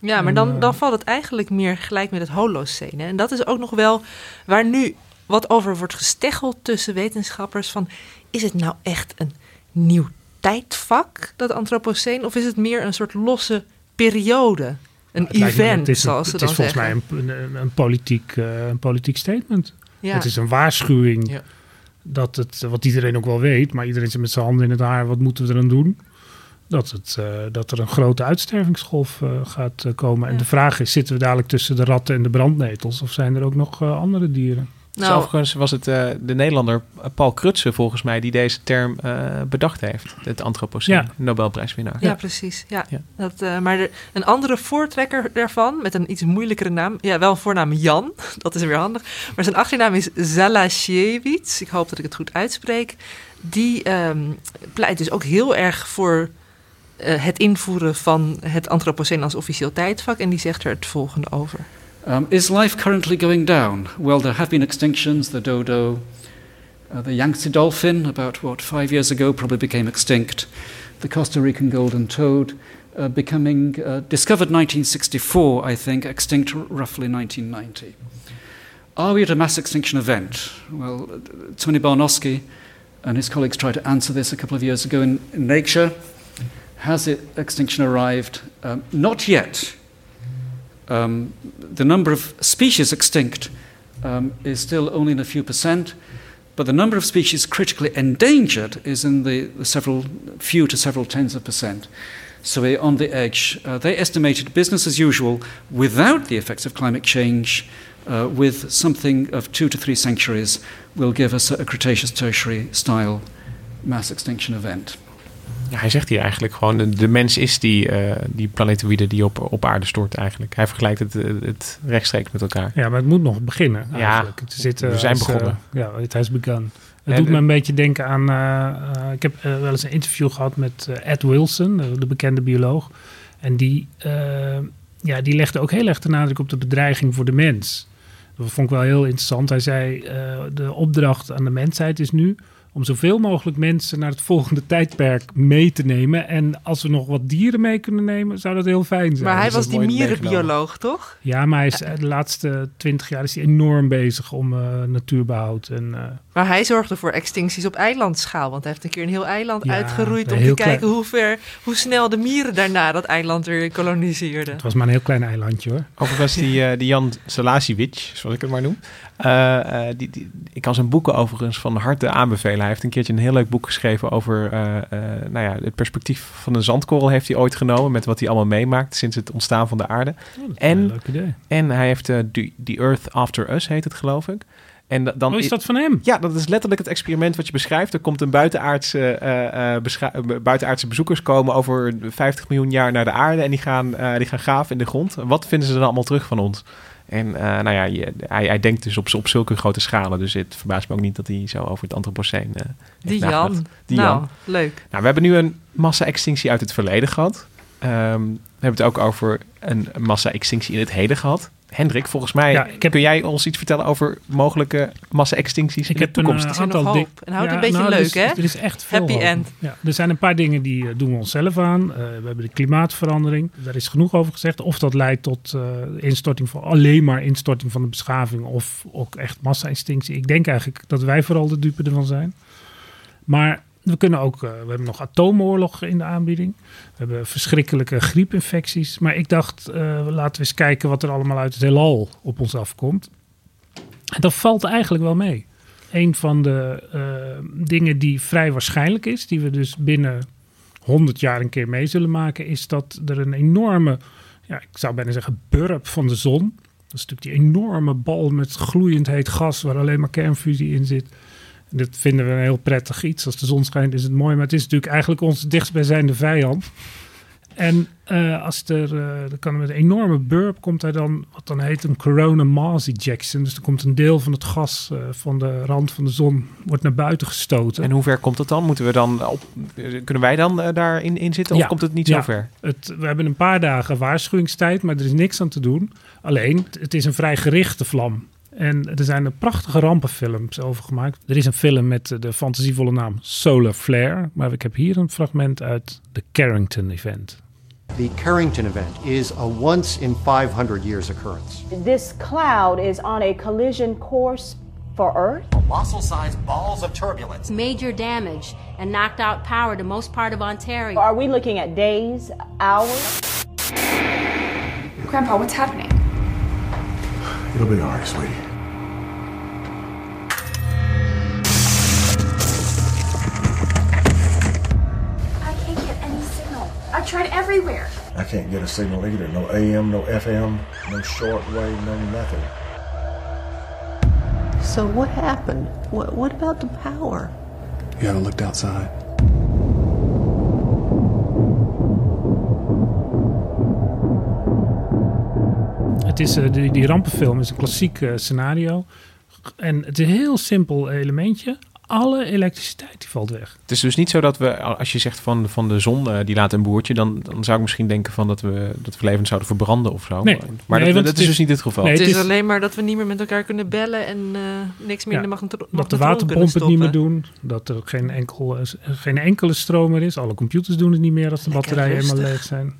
Ja, maar En, dan, dan valt het eigenlijk meer gelijk met het Holocene. En dat is ook nog wel waar nu wat over wordt gesteggeld tussen wetenschappers. Van, is het nou echt een nieuw tijdvak, dat Anthropoceen? Of is het meer een soort losse periode? Een Het me- event, het is, zoals ze het dan is volgens zeggen. mij een, een, een politiek, eh, een politiek statement. ja. Het is een waarschuwing Ja. dat het, wat iedereen ook wel weet, maar iedereen zit met zijn handen in het haar, wat moeten we eraan doen? Dat, het, eh, dat er een grote uitstervingsgolf eh, gaat komen. En de vraag is, zitten we dadelijk tussen de ratten en de brandnetels? Of zijn er ook nog andere dieren? Dus Nou, overigens was het eh, de Nederlander Paul Krutse volgens mij... die deze term eh, bedacht heeft. Het antropoceen, Ja. Nobelprijswinnaar. Ja, precies. Ja. Ja. Dat, eh, maar de- een andere voortrekker daarvan, met een iets moeilijkere naam. Ja, wel een voornaam Jan, <laughs> dat is weer handig. Maar zijn achternaam is Zalasiewicz. Ik hoop dat ik het goed uitspreek. Die ehm, pleit dus ook heel erg voor eh, het invoeren van het antropoceen als officieel tijdvak. En die zegt er het volgende over. Um, is life currently going down? Well, there have been extinctions, the dodo, Uh, the Yangtze dolphin, about what, five years ago, probably became extinct. The Costa Rican golden toad, uh, becoming uh, discovered 1964, I think, extinct roughly 1990. Are we at a mass extinction event? Well, Tony Barnowski and his colleagues tried to answer this a couple of years ago in, in Nature. Has it, extinction arrived? Um, not yet. Um, the number of species extinct um, is still only in a few percent, but the number of species critically endangered is in the, the several few to several tens of percent. So we're on the edge. Uh, they estimated business as usual without the effects of climate change, uh, with something of two to three centuries, will give us a Cretaceous Tertiary style mass extinction event. Ja, hij zegt hier eigenlijk gewoon, de, de mens is die, uh, die planetoïde die op, op aarde stort eigenlijk. Hij vergelijkt het, het rechtstreeks met elkaar. Ja, maar het moet nog beginnen eigenlijk. Ja, het zit, we zijn als, begonnen. Uh, ja, het has begun. Het doet me een beetje denken aan... Uh, ik heb wel eens een interview gehad met Ed Wilson, de bekende bioloog. En die, ja, die legde ook heel erg de nadruk op de bedreiging voor de mens. Dat vond ik wel heel interessant. Hij zei, de opdracht aan de mensheid is nu om zoveel mogelijk mensen naar het volgende tijdperk mee te nemen. En als we nog wat dieren mee kunnen nemen, zou dat heel fijn zijn. Maar hij was die mierenbioloog, toch? Ja, maar hij is, de laatste twintig jaar is hij enorm bezig om uh, natuurbehoud. En, uh, maar hij zorgde voor extincties op eilandschaal. Want hij heeft een keer een heel eiland Ja, uitgeroeid om te kijken hoe, ver, hoe snel de mieren daarna dat eiland weer koloniseerden. het was maar een heel klein eilandje hoor. Overigens, die, eh, die Jan Salasiewicz, zoals ik het maar noem. eh, eh, die, die, ik kan zijn boeken overigens van harte aanbevelen. Hij heeft een keertje een heel leuk boek geschreven over eh, eh, nou ja, het perspectief van een zandkorrel heeft hij ooit genomen. Met wat hij allemaal meemaakt sinds het ontstaan van de aarde. En- Een leuk idee. En hij heeft The Earth After Us, heet het geloof ik. En da- dan Oh, is dat van hem? Ja, dat is letterlijk het experiment wat je beschrijft. Er komt een buitenaardse, eh, eh, eh, buitenaardse bezoekers komen over 50 miljoen jaar naar de aarde. En die gaan, eh, die gaan graven in de grond. Wat vinden ze dan allemaal terug van ons? En eh, nou ja, je- hij, hij denkt dus op, op zulke grote schalen. Dus het verbaast me ook niet dat hij zo over het Anthropoceen eh heeft Die nagedacht. Jan. Die nou, Jan. leuk. Nou, we hebben nu een massa-extinctie uit het verleden gehad. Ehm, we hebben het ook over een massa-extinctie in het heden gehad. Hendrik, volgens mij Ja, heb- kun jij ons iets vertellen over mogelijke massa-extincties in Ik de heb een toekomst? uh, Er aantal hoop. En houdt een beetje er leuk, is, hè? Er is echt veel Happy hoop. end. Ja, er zijn een paar dingen die uh, doen we onszelf aan. Uh, we hebben de klimaatverandering. Daar is genoeg over gezegd. Of dat leidt tot uh, instorting van alleen maar instorting van de beschaving of ook echt massa-extinctie. Ik denk eigenlijk dat wij vooral de dupe ervan zijn. Maar we kunnen ook, uh, we hebben nog atoomoorlog in de aanbieding. We hebben verschrikkelijke griepinfecties. Maar ik dacht, uh, laten we eens kijken wat er allemaal uit het heelal op ons afkomt. En dat valt eigenlijk wel mee. Een van de uh, dingen die vrij waarschijnlijk is, die we dus binnen 100 jaar een keer mee zullen maken, is dat er een enorme, ja, ik zou bijna zeggen, burp van de zon. Dat is natuurlijk die enorme bal met gloeiend heet gas waar alleen maar kernfusie in zit. Dat vinden we een heel prettig iets. Als de zon schijnt is het mooi, maar het is natuurlijk eigenlijk onze dichtstbijzijnde vijand. En uh, als er, uh, er kan met een enorme burp komt er dan wat dan heet een corona mass ejection. Dus er komt een deel van het gas uh, van de rand van de zon wordt naar buiten gestoten. En hoe ver komt het dan? Moeten we dan op, kunnen wij dan daarin in zitten of ja, komt het niet ja. zo ver? Het, we hebben een paar dagen waarschuwingstijd, maar er is niks aan te doen. Alleen, het is een vrij gerichte vlam. En er zijn er prachtige rampenfilms over gemaakt. Er is een film met de fantasievolle naam Solar Flare. Maar ik heb hier een fragment uit de Carrington Event. The Carrington event is a once in 500 years occurrence. This cloud is on a collision course for Earth. Colossal sized balls of turbulence. Major damage and knocked out power to most part of Ontario. Are we looking at days, hours? Grandpa, what's happening? It'll be alright, sweetie. Signal. I've tried everywhere. I can't get a signal either. No AM, no FM, no shortwave, no nothing. So what happened? What, what about the power? You haven't looked outside. Het is, uh, die, die rampenfilm is een klassiek uh, scenario. En het is een heel simpel elementje. Alle elektriciteit die valt weg. Het is dus niet zo dat we, als je zegt van, van de zon eh, die laat een boertje, dan, dan zou ik misschien denken van dat we, dat we levend zouden verbranden of zo. Nee. maar Nee, dat, is is- dus niet het geval. Nee, Het het is is- alleen maar dat we niet meer met elkaar kunnen bellen en eh, niks meer Ja, in de magnetro- Dat de magnetron waterpomp het niet meer doen. Dat er geen, enkel, eh, geen enkele stroom meer is. Alle computers doen het niet meer als de Lekker batterijen helemaal leeg zijn.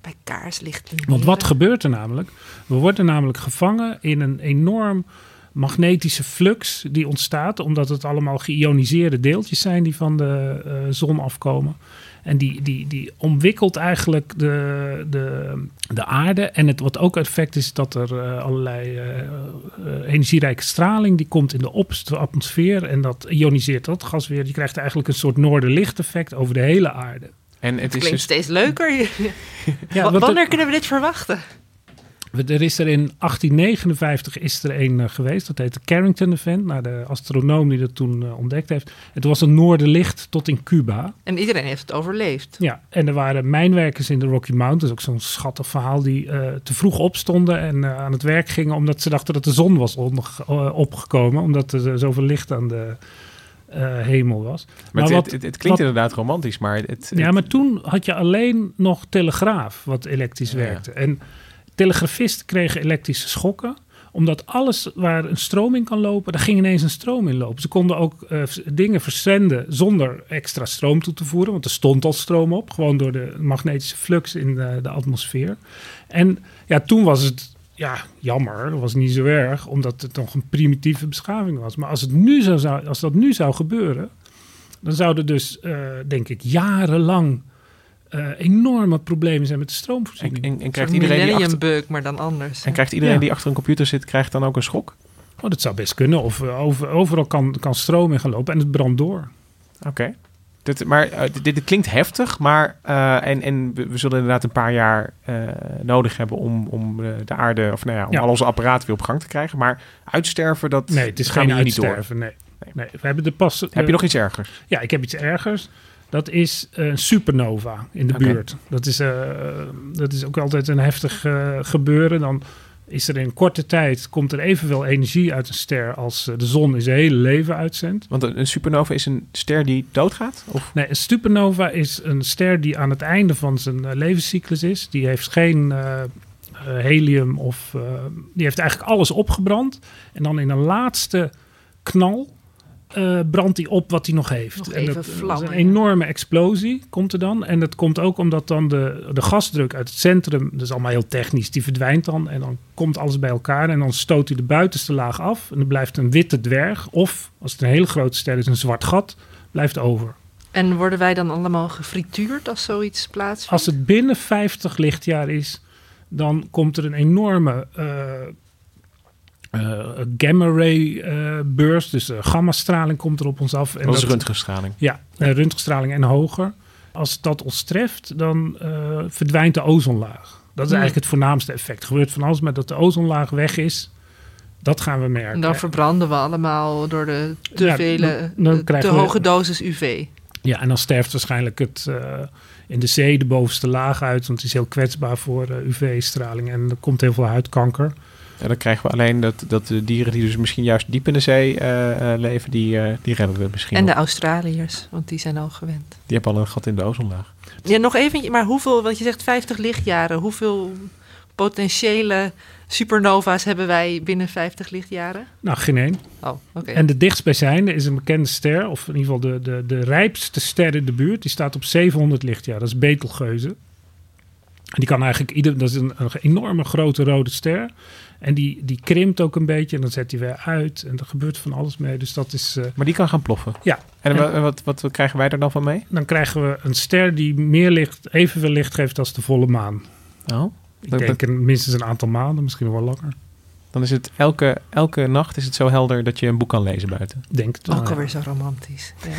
Bij kaarslicht. Want wat gebeurt er namelijk? We worden namelijk gevangen in een enorm magnetische flux die ontstaat, omdat het allemaal geïoniseerde deeltjes zijn die van de eh, zon afkomen. En die, die, die omwikkelt eigenlijk de, de, de aarde. En het, wat ook effect is dat er eh, allerlei eh, eh, energierijke straling die komt in de opperste atmosfeer. En dat ioniseert dat gas weer. Je krijgt eigenlijk een soort noorderlicht-effect over de hele aarde. En het Het is klinkt dus, steeds leuker. Ja, Wanneer er- kunnen we dit verwachten? Er is er in 1859 is er een eh, geweest. Dat heet de Carrington Event. Naar de astronoom die dat toen eh, ontdekt heeft. Het was een noorderlicht tot in Cuba. En iedereen heeft het overleefd. Ja, en er waren mijnwerkers in de Rocky Mountains. Ook zo'n schattig verhaal. Die eh, te vroeg opstonden en eh, aan het werk gingen. Omdat ze dachten dat de zon was onder, opgekomen. Omdat er zoveel licht aan de eh, hemel was. maar het, wat- het, het klinkt wat- inderdaad romantisch, maar het, ja, maar toen had je alleen nog telegraaf wat elektrisch Ja. werkte. En telegrafisten kregen elektrische schokken omdat alles waar een stroom in kan lopen, daar ging ineens een stroom in lopen. Ze konden ook eh, dingen verzenden zonder extra stroom toe te voeren, want er stond al stroom op, gewoon door de magnetische flux in de, de atmosfeer. En ja, toen was het ja, jammer, dat was niet zo erg, omdat het nog een primitieve beschaving was. Maar als, het nu zo zou, als dat nu zou gebeuren, dan zouden dus, eh, denk ik, jarenlang enorme problemen zijn met de en, stroomvoorziening. en, en Een krijgt iedereen die achter, bug, maar dan anders. en krijgt iedereen Ja. die achter een computer zit, krijgt dan ook een schok? Oh, dat zou best kunnen. Of eh, over, overal kan, kan stroom in gaan lopen en het brandt door. Oké. Dit, maar eh, dit, dit klinkt heftig, maar eh, en, en we, we zullen inderdaad een paar jaar eh, nodig hebben om, om eh, de aarde, of nou ja, om Ja. al onze apparaten weer op gang te krijgen. Maar uitsterven, dat Nee, het is gaan geen we hier niet door. uitsterven. Nee. Nee, we hebben de pas. Heb je nog iets ergers? Ja, ik heb iets ergers. Dat is een supernova in de buurt. Dat is, eh, dat is ook altijd een heftig eh, gebeuren. Dan is er in korte tijd komt er evenveel energie uit een ster als eh, de zon in zijn hele leven uitzendt. Want een, supernova is een ster die doodgaat? Of? Nee, een supernova is een ster die aan het einde van zijn eh, levenscyclus is. Die heeft geen eh, eh, helium of... eh, die heeft eigenlijk alles opgebrand. En dan in een laatste knal eh, brandt hij op wat hij nog heeft. Nog en dat vlammen, een enorme explosie komt er dan. En dat komt ook omdat dan de, de gasdruk uit het centrum... dat is allemaal heel technisch, die verdwijnt dan. En dan komt alles bij elkaar en dan stoot hij de buitenste laag af. En er blijft een witte dwerg. Of, als het een hele grote ster is, een zwart gat blijft over. En worden wij dan allemaal gefrituurd als zoiets plaatsvindt? Als het binnen 50 lichtjaar is, dan komt er een enorme eh, eh, gamma-ray eh, burst. Dus uh, gammastraling komt er op ons af. En Dat is röntgenstraling. Ja, röntgenstraling en hoger. Als dat ons treft, dan eh, verdwijnt de ozonlaag. Dat is Hmm. eigenlijk het voornaamste effect. Gebeurt van alles, maar dat de ozonlaag weg is, dat gaan we merken. En dan verbranden we allemaal door de te Ja, vele, dan- dan te we- hoge dosis UV. Ja, en dan sterft waarschijnlijk het eh, in de zee de bovenste laag uit, want het is heel kwetsbaar voor UV-straling en er komt heel veel huidkanker. Ja, dan krijgen we alleen dat, dat de dieren die dus misschien juist diep in de zee eh, eh, leven, die, eh, die redden we misschien En de. Australiërs, want die zijn al gewend. Die hebben al een gat in de ozonlaag. Ja, nog even, maar hoeveel, want je zegt 50 lichtjaren, hoeveel potentiële supernova's hebben wij binnen 50 lichtjaren? Nou, geen één. Oh, oké. En de dichtstbijzijnde is een bekende ster, of in ieder geval de, de, de rijpste ster in de buurt. Die staat op 700 lichtjaar. Dat is Betelgeuze. En die kan eigenlijk ieder, dat is een, een enorme grote rode ster. En die, die krimpt ook een beetje en dan zet hij weer uit. En er gebeurt van alles mee. Dus dat is. eh, Maar die kan gaan ploffen. ja. En, En- wa- wat, wat, wat krijgen wij er dan van mee? dan krijgen we een ster die meer licht, evenveel licht geeft als de volle maan. Oh, Ik Dat- denk een, minstens een aantal maanden, misschien wel langer. dan is het elke, elke nacht is het zo helder dat je een boek kan lezen buiten. Denk het wel, Ook alweer zo romantisch. Ja.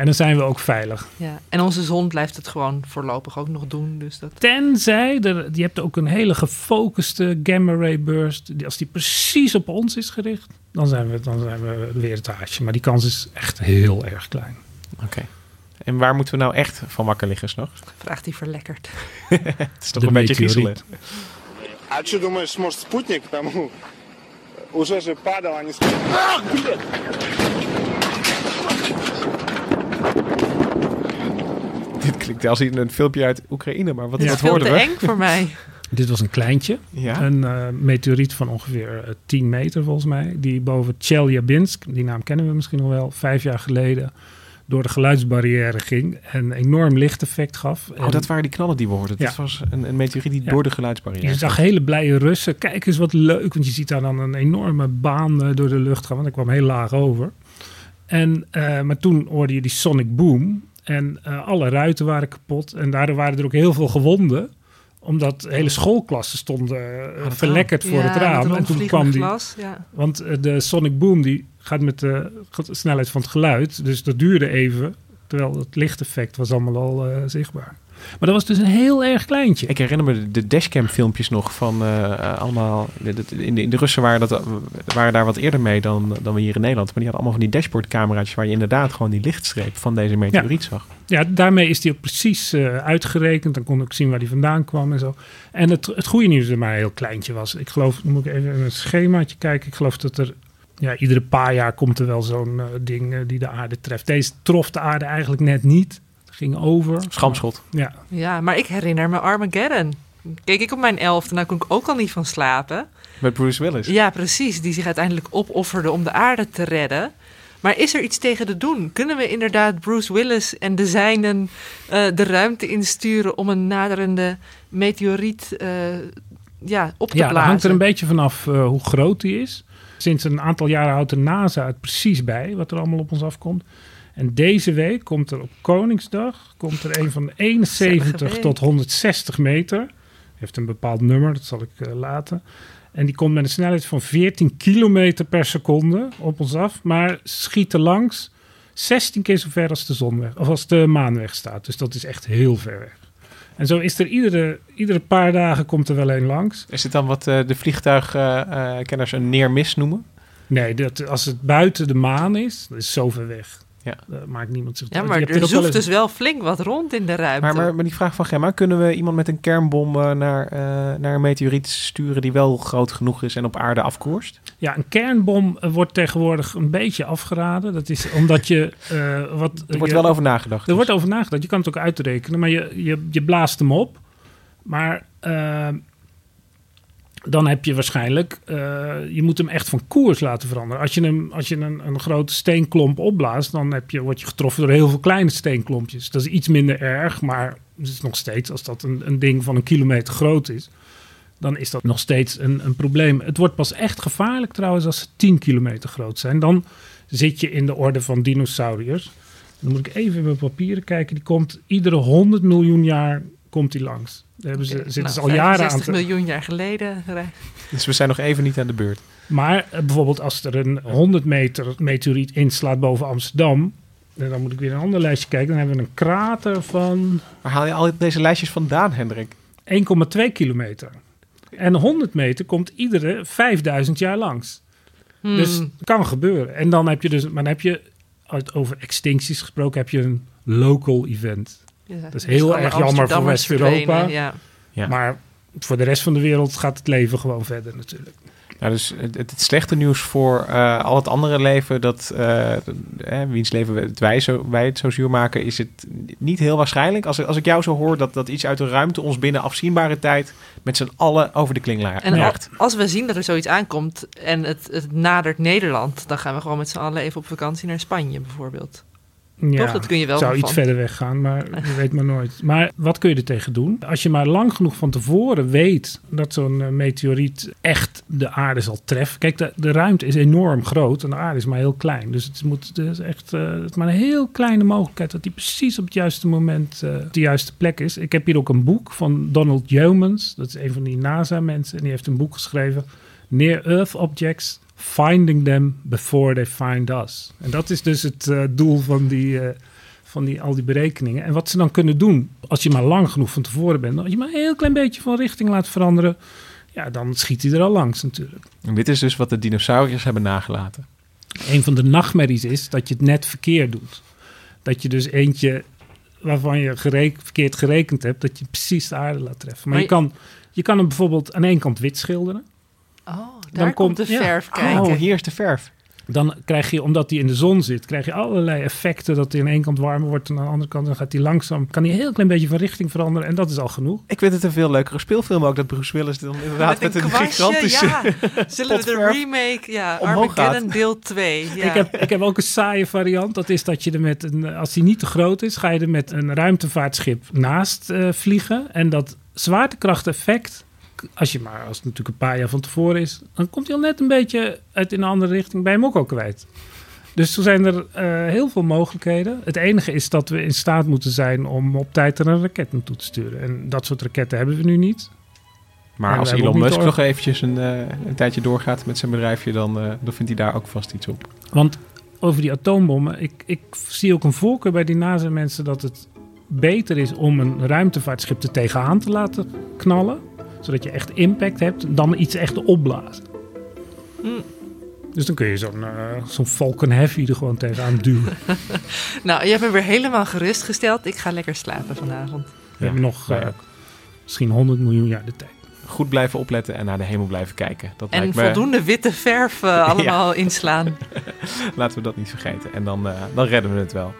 En dan zijn we ook veilig. Ja. En onze zon blijft het gewoon voorlopig ook nog doen. Dus dat... Tenzij, er, je hebt ook een hele gefocuste gamma-ray burst. Die, als die precies op ons is gericht, dan zijn, we, dan zijn we weer het haasje. Maar die kans is echt heel erg klein. Oké. En waar moeten we nou echt van wakker liggen s'nachts? <laughs> Vraagt hij verlekkerd. Het is toch De een beetje meteoriet. griezelen. А что думаешь, может, спутник там уже же падал, а не Klinkt als een filmpje uit Oekraïne, maar wat, Ja. wat hoorden we? eng voor mij. <laughs> Dit was een kleintje. Ja. Een eh, meteoriet van ongeveer eh, 10 meter volgens mij. Die boven Chelyabinsk, die naam kennen we misschien nog wel, vijf jaar geleden door de geluidsbarrière ging. En een enorm lichteffect gaf. Oh, En dat waren die knallen die we hoorden. Ja. Dat was een, een meteoriet die Ja. door de geluidsbarrière Je zag hele blije Russen. Kijk eens wat leuk. Want je ziet daar dan een enorme baan eh, door de lucht gaan. Want ik kwam heel laag over. En, eh, maar toen hoorde je die sonic boom. En eh, alle ruiten waren kapot. En daardoor waren er ook heel veel gewonden. Omdat hele schoolklassen stonden eh, verlekkerd voor Ja, het raam. En toen kwam die... glas, ja. Want eh, de sonic boom die gaat met de snelheid van het geluid. Dus dat duurde even. Terwijl het lichteffect was allemaal al zichtbaar. Maar dat was dus een heel erg kleintje. Ik herinner me de- dashcam filmpjes nog van eh, allemaal... In de, in de Russen waren, dat, waren daar wat eerder mee dan, dan we hier in Nederland. Maar die hadden allemaal van die dashboardcamera's... waar je inderdaad gewoon die lichtstreep van deze meteoriet zag. Ja, daarmee is die ook precies eh, uitgerekend. Dan kon ik zien waar die vandaan kwam en zo. En het, het goede nieuws is dat maar een heel kleintje was. Ik geloof, moet ik even in het schemaatje kijken. Ik geloof dat er, ja, iedere paar jaar komt er wel zo'n eh, ding die de aarde treft. Deze trof de aarde eigenlijk net niet. Ging over. Schamschot. Ja. Ja, maar ik herinner me Armageddon. Keek ik op mijn elfde, nou kon ik ook al niet van slapen. Met Bruce Willis. Ja, precies. Die zich uiteindelijk opofferde om de aarde te redden. Maar is er iets tegen te doen? Kunnen we inderdaad Bruce Willis en de zijnen eh, de ruimte insturen om een naderende meteoriet eh, ja, op te Ja, blazen? hangt er een beetje vanaf eh, hoe groot die is. Sinds een aantal jaren houdt de NASA het precies bij wat er allemaal op ons afkomt. En deze week komt er op Koningsdag komt er een van 71 week. tot 160 meter. Heeft een bepaald nummer, dat zal ik eh, laten. En die komt met een snelheid van 14 kilometer per seconde op ons af. Maar schiet er langs 16 keer zo ver als de zon weg, of als de maan weg staat. Dus dat is echt heel ver weg. En zo is er iedere, iedere paar dagen komt er wel een langs. Is dit dan wat eh, de vliegtuigkenners een neer-mis noemen? Nee, dat, als het buiten de maan is, dat is zo ver weg. Ja. Dat maakt niemand zich Ja, je maar er zoeft dus wel flink wat rond in de ruimte. Maar, maar, maar die vraag van Gemma, kunnen we iemand met een kernbom eh, naar, eh, naar een meteoriet sturen die wel groot genoeg is en op aarde afkoerst? Ja, een kernbom eh, wordt tegenwoordig een beetje afgeraden. Dat is omdat je... eh, wat, Er wordt je- wel over nagedacht. Er wordt over nagedacht. Je kan het ook uitrekenen, maar je, je, je blaast hem op. Maar eh, dan heb je waarschijnlijk... eh, je moet hem echt van koers laten veranderen. Als je, hem, als je een, een grote steenklomp opblaast... dan heb je, word je getroffen door heel veel kleine steenklompjes. Dat is iets minder erg, maar het is nog steeds... als dat een, een ding van een kilometer groot is... dan is dat nog steeds een, een probleem. Het wordt pas echt gevaarlijk trouwens als ze 10 kilometer groot zijn. Dan zit je in de orde van dinosauriërs. Dan moet ik even in mijn papieren kijken. Die komt iedere 100 miljoen jaar komt die langs. Daar hebben ze, zitten nou, ze al jaren aan 65 te... miljoen jaar geleden. Dus we zijn nog even niet aan de beurt. Maar eh, bijvoorbeeld als er een 100 meter meteoriet inslaat boven Amsterdam... en dan moet ik weer een ander lijstje kijken. Dan hebben we een krater van Waar haal je al deze lijstjes vandaan, Hendrik? 1,2 kilometer. En 100 meter komt iedere 5000 jaar langs. Hmm. Dus kan gebeuren. En dan heb je dus, maar dan heb je uit- over extincties gesproken, heb je een local event. Dat is dus heel erg jammer voor West-Europa. ja. Ja. Maar voor de rest van de wereld gaat het leven gewoon verder natuurlijk. Nou, dus het, het, slechte nieuws voor eh, al het andere leven, dat eh, eh, wiens leven het wij, zo, wij het zo zuur maken, is het niet heel waarschijnlijk. Als, als ik jou zo hoor dat, dat iets uit de ruimte ons binnen afzienbare tijd met z'n allen over de kling la- En al- als we zien dat er zoiets aankomt en het, het nadert Nederland, dan gaan we gewoon met z'n allen even op vakantie naar Spanje bijvoorbeeld. Ja, Toch? Dat kun je wel zou van- iets verder weggaan, maar <laughs> je weet maar nooit. Maar wat kun je er tegen doen? Als je maar lang genoeg van tevoren weet dat zo'n eh, meteoriet echt de aarde zal treffen. Kijk, de, de ruimte is enorm groot en de aarde is maar heel klein. Dus het, moet, het is echt eh, het is maar een heel kleine mogelijkheid dat die precies op het juiste moment eh, op de juiste plek is. Ik heb hier ook een boek van Donald Yeomans. Dat is een van die NASA-mensen. En die heeft een boek geschreven. Near Earth Objects Finding Them Before They Find Us. En dat is dus het eh, doel van, die, eh, van die, al die berekeningen. En wat ze dan kunnen doen, als je maar lang genoeg van tevoren bent, als je maar een heel klein beetje van richting laat veranderen, ja, dan schiet hij er al langs natuurlijk. En dit is dus wat de dinosauriërs hebben nagelaten. Een van de nachtmerries is dat je het net verkeerd doet. Dat je dus eentje waarvan je gerek- verkeerd gerekend hebt, dat je precies de aarde laat treffen. Maar, Maar je, je- kan, je kan hem bijvoorbeeld aan één kant wit schilderen. Oh, daar komt de ja. verf kijken. Oh, hier is de verf. dan krijg je, omdat die in de zon zit, krijg je allerlei effecten. Dat hij aan één kant warmer wordt en aan de andere kant dan gaat hij langzaam. Kan hij een heel klein beetje van richting veranderen en dat is al genoeg. Ik vind het een veel leukere speelfilm ook dat Bruce Willis dan inderdaad met, een, een, kwastje, gigantische ja. <laughs> Zullen we de remake, ja, Armageddon gaat. deel 2. Ja. Ik, heb, ik heb ook een saaie variant. Dat is dat je er met een, als die niet te groot is, ga je er met een ruimtevaartschip naast eh, vliegen. En dat zwaartekrachteffect, als je maar, als het natuurlijk een paar jaar van tevoren is, dan komt hij al net een beetje uit in een andere richting bij hem ook al kwijt. Dus er zijn er eh, heel veel mogelijkheden. Het enige is dat we in staat moeten zijn om op tijd er een raket naartoe te sturen. En dat soort raketten hebben we nu niet. Maar En als Elon Musk nog eventjes een, eh, een tijdje doorgaat met zijn bedrijfje, dan, eh, dan vindt hij daar ook vast iets op. Want over die atoombommen, ik, ik zie ook een voorkeur bij die NASA-mensen dat het beter is om een ruimtevaartschip er tegenaan te laten knallen, zodat je echt impact hebt, dan iets echt opblazen. Hmm. Dus dan kun je zo'n eh, zo'n Falcon Heavy er gewoon tegenaan duwen. <laughs> Nou, je hebt me weer helemaal gerustgesteld. Ik ga lekker slapen vanavond. We hebben nog eh, misschien 100 miljoen jaar de tijd. Goed blijven opletten en naar de hemel blijven kijken. Dat En lijkt me- voldoende witte verf eh, <laughs> allemaal inslaan. <laughs> Laten we dat niet vergeten. En dan, eh, dan redden we het wel.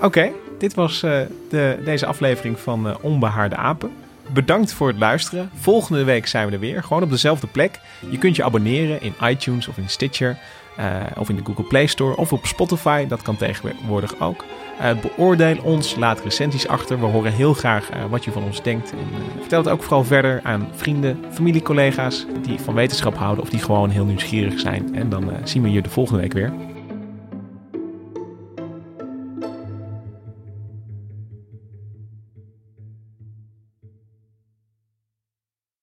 Oké, dit was eh, de, deze aflevering van eh, Onbehaarde Apen. Bedankt voor het luisteren. Volgende week zijn we er weer. Gewoon op dezelfde plek. Je kunt je abonneren in iTunes of in Stitcher. eh, of in de Google Play Store. Of op Spotify. Dat kan tegenwoordig ook. Eh, beoordeel ons. Laat recensies achter. We horen heel graag eh, wat je van ons denkt. En, vertel het ook vooral verder aan vrienden, familie, collega's. Die van wetenschap houden. Of die gewoon heel nieuwsgierig zijn. En dan zien we je de volgende week weer.